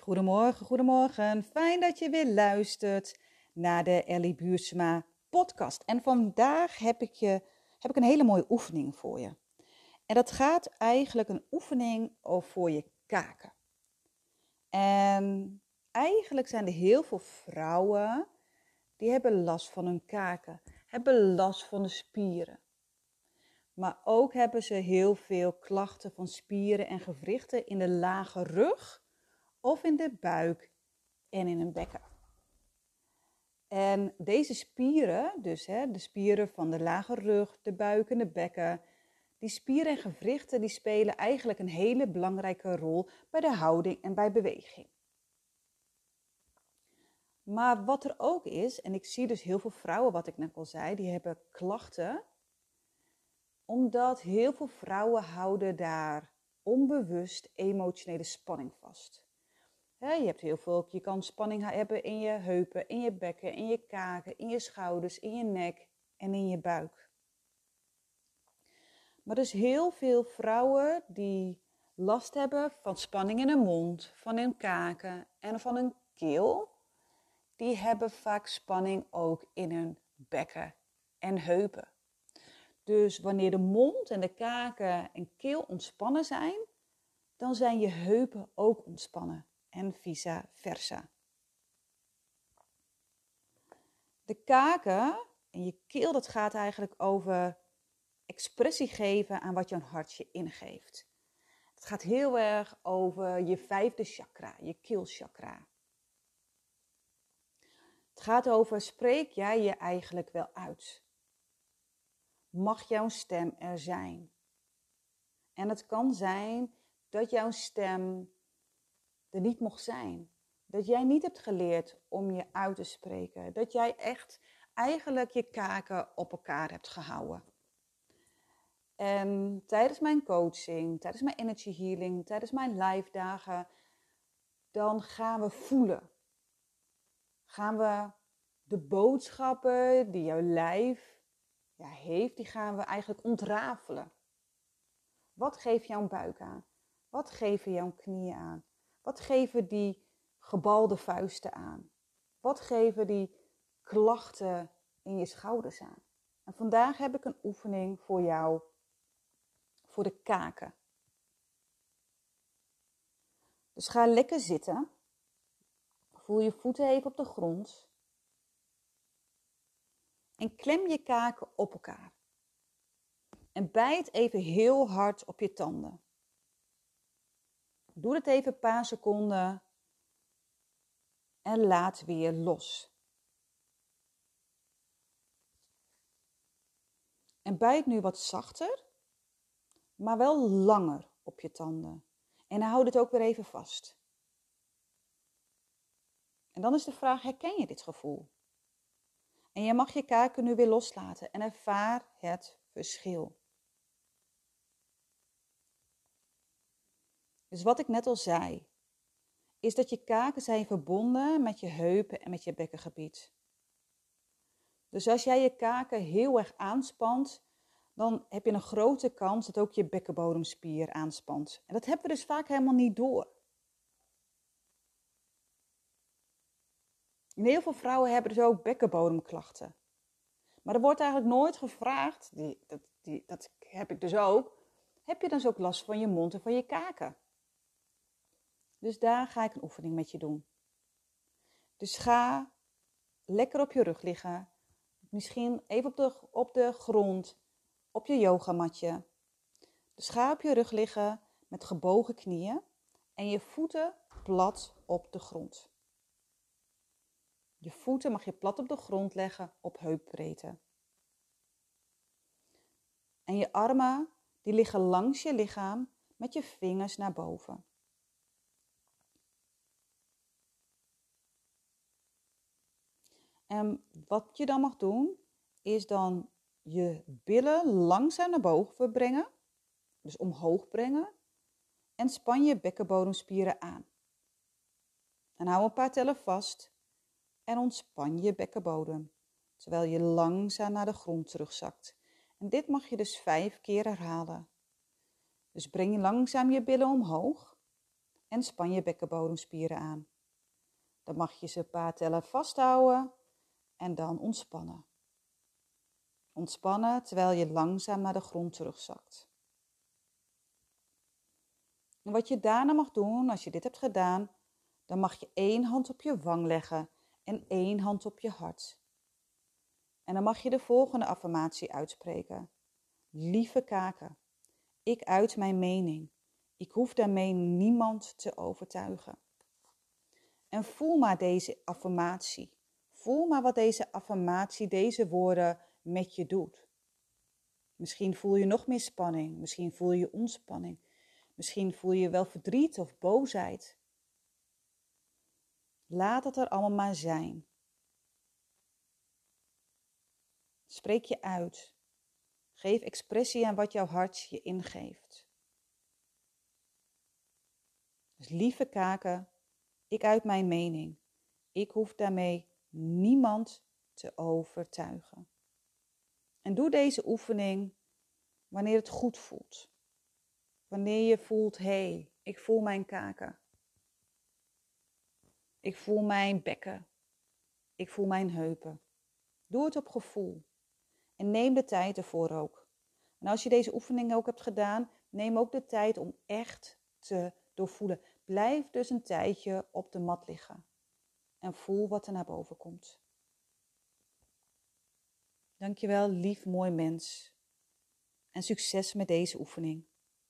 Goedemorgen, goedemorgen. Fijn dat je weer luistert naar de Ellie Buursma podcast. En vandaag heb ik, je, heb ik een hele mooie oefening voor je. En dat gaat eigenlijk een oefening voor je kaken. En eigenlijk zijn er heel veel vrouwen die hebben last van hun kaken, hebben last van de spieren. Maar ook hebben ze heel veel klachten van spieren en gewrichten in de lage rug of in de buik en in een bekken. En deze spieren, dus hè, de spieren van de lage rug, de buik en de bekken, die spieren en gewrichten die spelen eigenlijk een hele belangrijke rol bij de houding en bij beweging. Maar wat er ook is, en ik zie dus heel veel vrouwen, wat ik net al zei, die hebben klachten, omdat heel veel vrouwen houden daar onbewust emotionele spanning vast je hebt heel veel, je kan spanning hebben in je heupen, in je bekken, in je kaken, in je schouders, in je nek en in je buik. Maar dus heel veel vrouwen die last hebben van spanning in hun mond, van hun kaken en van hun keel, die hebben vaak spanning ook in hun bekken en heupen. Dus wanneer de mond en de kaken en keel ontspannen zijn, dan zijn je heupen ook ontspannen en vice versa. De kaken en je keel, dat gaat eigenlijk over expressie geven aan wat je hart je ingeeft. Het gaat heel erg over je vijfde chakra, je keelchakra. Het gaat over, spreek jij je eigenlijk wel uit? Mag jouw stem er zijn? En het kan zijn dat jouw stem er niet mocht zijn. Dat jij niet hebt geleerd om je uit te spreken. Dat jij echt eigenlijk je kaken op elkaar hebt gehouden. En tijdens mijn coaching, tijdens mijn energy healing, tijdens mijn live dagen, dan gaan we voelen. Gaan we de boodschappen die jouw lijf heeft, die gaan we eigenlijk ontrafelen. Wat geeft jouw buik aan? Wat geven jouw knieën aan? Wat geven die gebalde vuisten aan? Wat geven die klachten in je schouders aan? En vandaag heb ik een oefening voor jou voor de kaken. Dus ga lekker zitten. Voel je voeten even op de grond. En klem je kaken op elkaar. En bijt even heel hard op je tanden. Doe het even een paar seconden en laat weer los. En bijt nu wat zachter, maar wel langer op je tanden. En houd het ook weer even vast. En dan is de vraag: herken je dit gevoel? En je mag je kaken nu weer loslaten en ervaar het verschil. Dus wat ik net al zei, is dat je kaken zijn verbonden met je heupen en met je bekkengebied. Dus als jij je kaken heel erg aanspant, dan heb je een grote kans dat ook je bekkenbodemspier aanspant. En dat hebben we dus vaak helemaal niet door. En heel veel vrouwen hebben dus ook bekkenbodemklachten. Maar er wordt eigenlijk nooit gevraagd, die, dat, die, dat heb ik dus ook, heb je dan dus ook last van je mond en van je kaken? Dus daar ga ik een oefening met je doen. Dus ga lekker op je rug liggen. Misschien even op de, op de grond, op je yogamatje. Dus ga op je rug liggen met gebogen knieën en je voeten plat op de grond. Je voeten mag je plat op de grond leggen op heupbreedte. En je armen die liggen langs je lichaam met je vingers naar boven. En wat je dan mag doen, is dan je billen langzaam naar boven brengen. Dus omhoog brengen. En span je bekkenbodemspieren aan. En hou een paar tellen vast. En ontspan je bekkenbodem. Terwijl je langzaam naar de grond terugzakt. En dit mag je dus vijf keer herhalen. Dus breng je langzaam je billen omhoog. en span je bekkenbodemspieren aan. Dan mag je ze een paar tellen vasthouden en dan ontspannen. Ontspannen terwijl je langzaam naar de grond terugzakt. En wat je daarna mag doen, als je dit hebt gedaan, dan mag je één hand op je wang leggen en één hand op je hart. En dan mag je de volgende affirmatie uitspreken. Lieve kaken, ik uit mijn mening. Ik hoef daarmee niemand te overtuigen. En voel maar deze affirmatie. Voel maar wat deze affirmatie, deze woorden met je doet. Misschien voel je nog meer spanning, misschien voel je ontspanning, misschien voel je wel verdriet of boosheid. Laat het er allemaal maar zijn. Spreek je uit. Geef expressie aan wat jouw hart je ingeeft. Dus lieve kaken, ik uit mijn mening. Ik hoef daarmee niemand te overtuigen. En doe deze oefening wanneer het goed voelt. Wanneer je voelt, hé, hey, ik voel mijn kaken. Ik voel mijn bekken. Ik voel mijn heupen. Doe het op gevoel. En neem de tijd ervoor ook. En als je deze oefening ook hebt gedaan, neem ook de tijd om echt te doorvoelen. Blijf dus een tijdje op de mat liggen. En voel wat er naar boven komt. Dankjewel, lief mooi mens. En succes met deze oefening.